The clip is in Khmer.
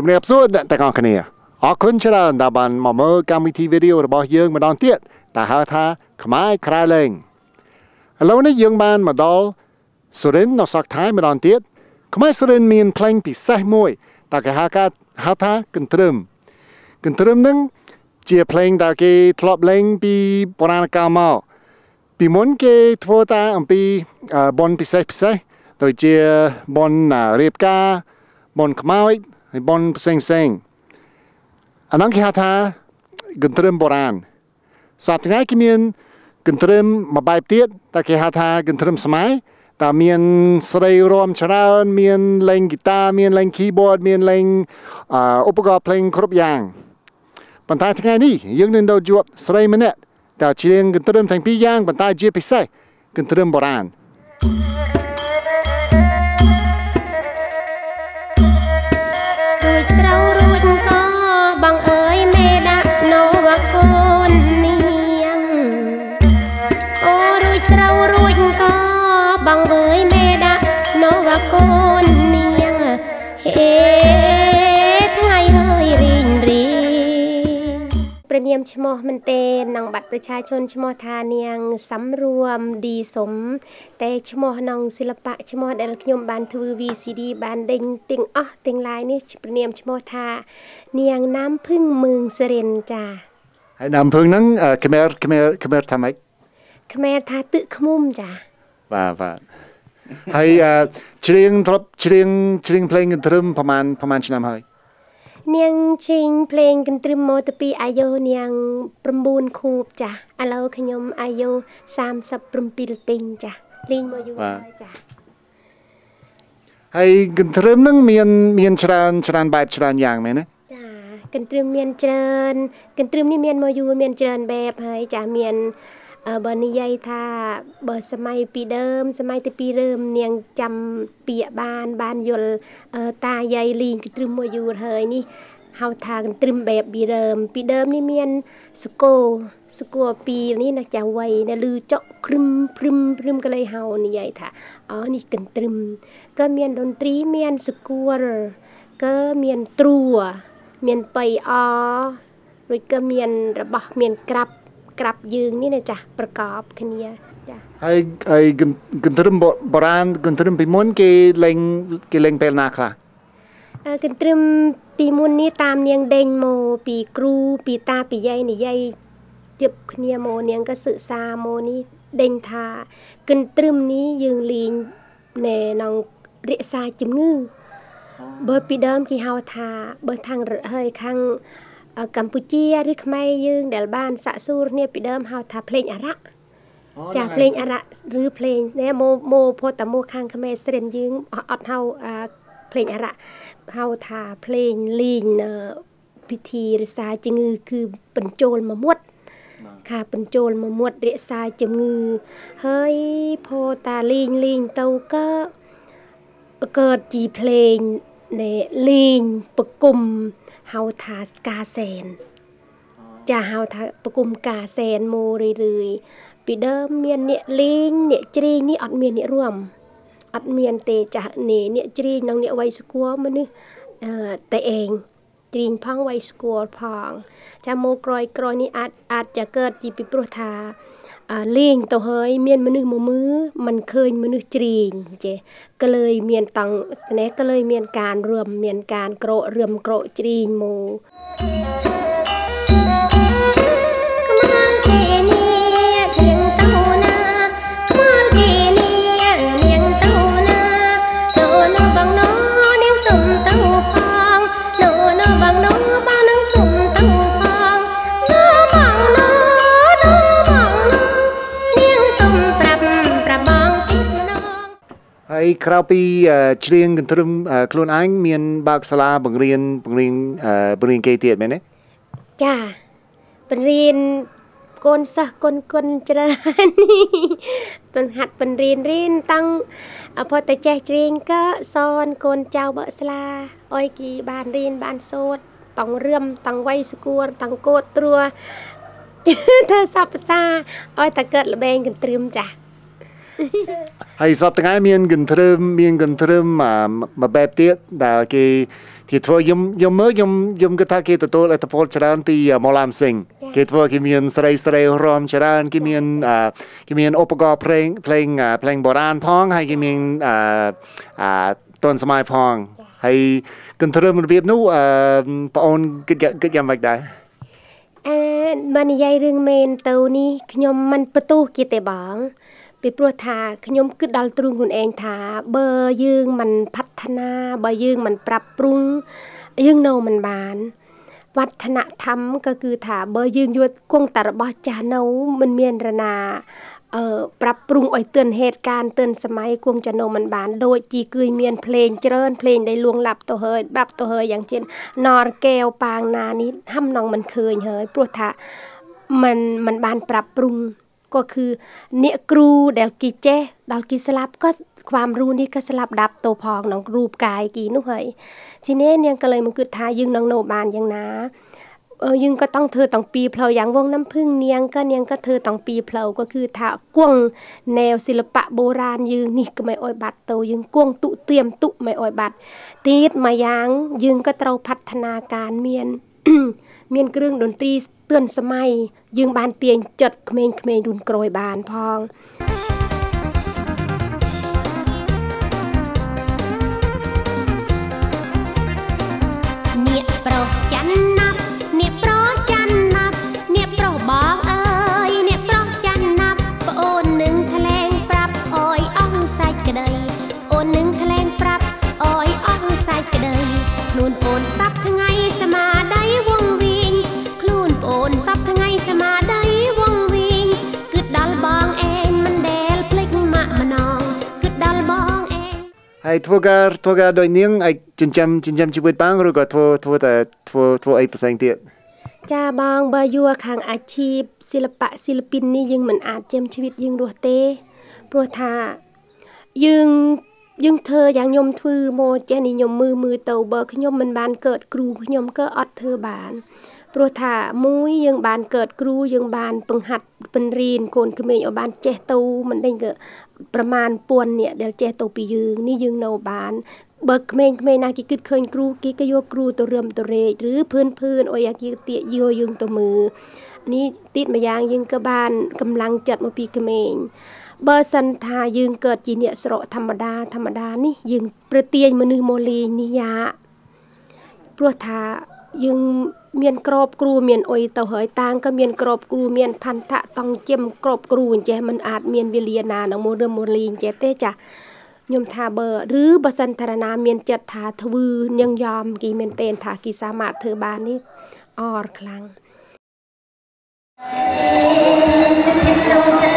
ជំរាបសួរអ្នកទាំងអស់គ្នាអរគុណច្រើនដែលបានមកមើលកម្មវិធីវីដេអូរបស់យើងម្ដងទៀតដែលហៅថាខ្មែរក្រៅលែងឥឡូវនេះយើងបានមកដល់សុរិននៅសកថៃម្ដងទៀតខ្មែរសុរិនមានភ្លេងពិសេសមួយដែលគេហៅថាហៅថាកន្ទ្រឹមកន្ទ្រឹមនឹងជាភ្លេងដែលគេធ្លាប់លេងពីបុរាណកាលមកពីមុនគេធ្វើតាអំពីបនពិសេសពិសេសដូចជាបនរៀបការ បនខ្មោច ហើយបនផ្សេងផ្សេងអាហ្នឹងគេហៅថាកន្ទ្រឹមបុរាណសប្តាហ៍ថ្ងៃគេមានកន្ទ្រឹមមួយបែបទៀតតែគេហៅថាកន្ទ្រឹមសម័យតែមានស្រីរំច្រើនមានលេងហ្គីតាមានលេង keyboard មានលេងឧបករណ៍ភ្លេងគ្រប់យ៉ាងប៉ុន្តែថ្ងៃនេះយើងនឹងទៅជួបស្រីម្នាក់ដែលច្រៀងកន្ទ្រឹមទាំងពីរយ៉ាងប៉ុន្តែជាពិសេសកន្ទ្រឹមបុរាណ thank you ឈ្មោះមែនទេក្នុងបាត់ប្រជាជនឈ្មោះថានាងសំរួមឌីសុំតែឈ្មោះក្នុងសិល្បៈឈ្មោះដែលខ្ញុំបានធ្វើ VCD បានដេញទាំងអស់ទាំងឡាយនេះព្រះនាមឈ្មោះថា នាងណាំភឹងមឿងសរិនចាហើយណាំភឹងហ្នឹងខ្មែរខ្មែរខ្មែរថាម៉េចខ្មែរថាទឹកខ្មុំចាបាទបាទហើយច្រៀងធ្លាប់ច្រៀងច្រៀងភ្លេងកន្ទ្រឹមប្រហែលប្រហែលឆ្នាំហើយ នាងជីងភ្លេងកន្ទ្រឹមមកទៅពីអាយុនាង9ខួបចាស់ឥឡូវខ្ញុំអាយុ37ពេញចាស់លេងមកយូរហើយចាស់ហើយកន្ទ្រឹមនឹងមានមានច្រើនច្រើនបែបច្រើនយ៉ាងមែនទេចាកន្ទ្រឹមមានច្រើនកន្ទ្រឹមនេះមានមកយូរមានច្រើនបែបហើយចាស់មាន បើនិយាយថាបើសម័យពីដើម សម័យទីពីរើមនាងចាំពាក្យបានបានយល់តាយាយលីងគឺត្រឹមមួយយូរហើយនេះហៅថាកន្ទ្រឹមបែបពីដើម ពីដើមនេះមានសកោសកោពីនេះណាចាវៃនៅលឺចកគ្រឹមព្រឹមព្រឹមកលៃហៅនិយាយថាអូនេះកន្ទ្រឹមក៏មានតន្ត្រីមានសកួរក៏មានត្រួ មានបៃអរួចក៏មានរបស់មានក្រាប់ ក្រាប់យើងនេះណាចាស់ប្រកបគ្នាចាហើយហើយកន្ទ្រឹមបុរាណកន្ទ្រឹមពីមុនគេលេងគេលេងពេលណាខ្លះអើកន្ទ្រឹមពីមុននេះតាមនាងដេញមកពីគ្រូពីតាពីយាយនិយាយជិបគ្នាមកនាងក៏សិក្សាមកនេះដេញថាកន្ទ្រឹមនេះយើងលេងណែក្នុងរក្សាជំងឺបើពីដើមគេហៅថាបើខាងហើយខាង កម្ពុជាឬខ្មែរយើងដែលបានសាក់សួរគ្នាពីដើមហៅថាភ្លេងអារក្សចាភ្លេងអារក្សឬភ្លេងនេះម៉ូម៉ូផតតាមខាងខ្មែរស្រិនយើងអត់ហៅភ្លេងអារក្សហៅថាភ្លេងលីងពិធីរក្សាជំងឺគឺបញ្ចូលមកមុតខាបញ្ចូលមកមុតរក្សាជំងឺហើយផតាលីងលីងទៅក៏កើតជីភ្លេង នៃលីងប្រគុំហៅថាកាសែនចាហៅថាប្រគុំកាសែនមករឿយរឿយពីដើមមានអ្នកលេងអ្នកច្រៀងនេះអត់មានអ្នករួមអត់មានទេចាស់នេះអ្នកច្រៀងនិងអ្នកវ័យស្គាល់មនុស្សតែឯង ច្រៀងផងវ័យស្គាល់ផងចាំមកក្រោយក្រោយនេះអាចអាចจะកើតជាពីព្រោះថាលេងទៅហើយមានមនុស្សមួយមើលมันឃើញមនុស្សជ្រៀងចេះក៏เลยមានតង់ស្នេហ៍ក៏เลยមានការរួមមានការក្រោករឿមក្រោកជ្រៀងមក ក្រៅពីច្រៀងកន្ទ្រឹមខ្លួនឯងមានបើកសាលាបង្រៀនបង្រៀនបង្រៀនគេទៀតមែនទេចាបង្រៀនកូនសិស្សគុនគុនច្រើនបង្ហាត់បង្រៀនរៀនតាំងផតតែចេះច្រៀងក៏សនកូនចៅបើកស្លាអុយគីបានរៀនបានសូត្រតង់រឿមតង់វៃស្គួរតង់កោតត្រួធ្វើសពភាសាឲ្យតែកើតល្បែងកន្ទ្រឹមចាស់ ហើយសពថ្ងៃមានកន្ទ្រឹមមានកន្ទ្រឹមមួយបែបទៀតដែលគេគេធ្វើខ្ញុំខ្ញុំមើលខ្ញុំខ្ញុំគិតថាគេទទួលអត្ថប្រយោជន៍ច្រើនពីម៉ូឡាមស៊ីងគេធ្វើគេមានស្រីស្រីរំច្រើនគេមានគេមានឧបករណ៍ភ្លេងភ្លេងភ្លេងបុរាណផងហើយគេមានអឺតនសម័យផងហើយកន្ទ្រឹមរបៀបនោះអឺបងអូនគិតគិតយ៉ាងម៉េចដែរអឺបើនិយាយរឿងមែនទៅនេះខ្ញុំមិនបន្ទោសគេទេបង ពីព្រោះថាខ្ញុំគិតដល់ទ្រូងខ្លួនឯងថាបើយើងមិនផฒនាបើយើងមិនប្រាប់ព្រុងយើងនៅមិនបានវឌ្ឍនធម្មក៏គឺថាបើយើងយកគង់តែរបស់ចាស់នៅមិនមានរណាអឺប្រាប់ព្រុងឲ្យទឿនហេតុការទឿនសម័យគង់ចណោមិនបានដូចជីគឺមានភ្លេងច្រើនភ្លេងដែលលួងលាប់ទៅហើយបាប់ទៅហើយយ៉ាងជាណរកែវប៉ាងណានេះហាំណងមិនឃើញហើយព្រោះថាมันมันបានប្រាប់ព្រុង ក៏គឺអ្នកគ្រូដែលគេចេះដល់គេស្លាប់ក៏ความรู้នេះក៏ស្លាប់ដាប់ទៅផងក្នុងរូបកាយគេនោះហើយជីនេះនាងក៏เลยមកគិតថាយើងនឹងនៅបានយ៉ាងណាយើងក៏ต้องធ្វើតាំងពីផ្លូវយ៉ាងវងน้ำพึ่งនាងក៏នាងក៏ធ្វើតាំងពីផ្លូវក៏គឺថាគង់แนวសិល្បៈបុរាណយើងនេះក៏មិនអោយបាត់ទៅយើងគង់ទុទៀមទុមិនអោយបាត់ទៀតមួយយ៉ាង យើងក៏ត្រូវផฒនាការមានមានគ្រឿងតន្ត្រី ទឿនសម័យយើងបានទាញចិត្តក្មេងៗរុនក្រោយបានផង ហើយធ្វើការធ្វើការដោយនាងឯចិញ្ចឹមចិញ្ចឹមជីវិតបងឬក៏ធ្វើធ្វើតែធ្វើធ្វើអីផ្សេងទៀតចាបងបើយួរខាងអាជីពសិល្បៈសិល្បិននេះយើងមិនអាចចិញ្ចឹមជីវិតយើងរស់ទេព្រោះថាយើងយើងធ្វើយ៉ាងខ្ញុំធ្វើមកចេះនេះខ្ញុំមើលមើលទៅបើខ្ញុំមិនបានកើតគ្រូខ្ញុំក៏អត់ធ្វើបាន ព្រោះថាមួយយើងបានកើតគ្រូយើងបានបង្ហាត់បញ្រៀនកូនក្មេងឲ្យបានចេះទៅមិនដេញក៏ប្រមាណពាន់នាក់ដែលចេះទៅពីយើងនេះយើងនៅបានបើក្មេងៗណាគេគិតឃើញគ្រូគេក៏យកគ្រូទៅរឹមទៅរែកឬភឿនភឿនអុយអាគេទាកយកយើងទៅមើលនេះទៀតម្យ៉ាងយើងក៏បានកម្លាំងចិត្តមកពីក្មេងបើសិនថាយើងកើតជាអ្នកស្រកធម្មតាធម្មតានេះយើងប្រទាញមនុស្សមកលេងនេះយ៉ាព្រោះថា យើងមានក្របគ្រូមានអុយទៅហើយតាងក៏មានក្របគ្រូមានផន្ធៈតង់ជិមក្របគ្រូអញ្ចេះมันអាចមានវេលាណានឹងមករឿងមកលីអញ្ចេះទេចាខ្ញុំថាបើឬបើសិនធរណាមានចិត្តថាធ្វើនាងយ៉មគេមែនទេថាគេសាមารถធ្វើបាននេះអរខ្លាំងសិទ្ធិក្នុងស្ថា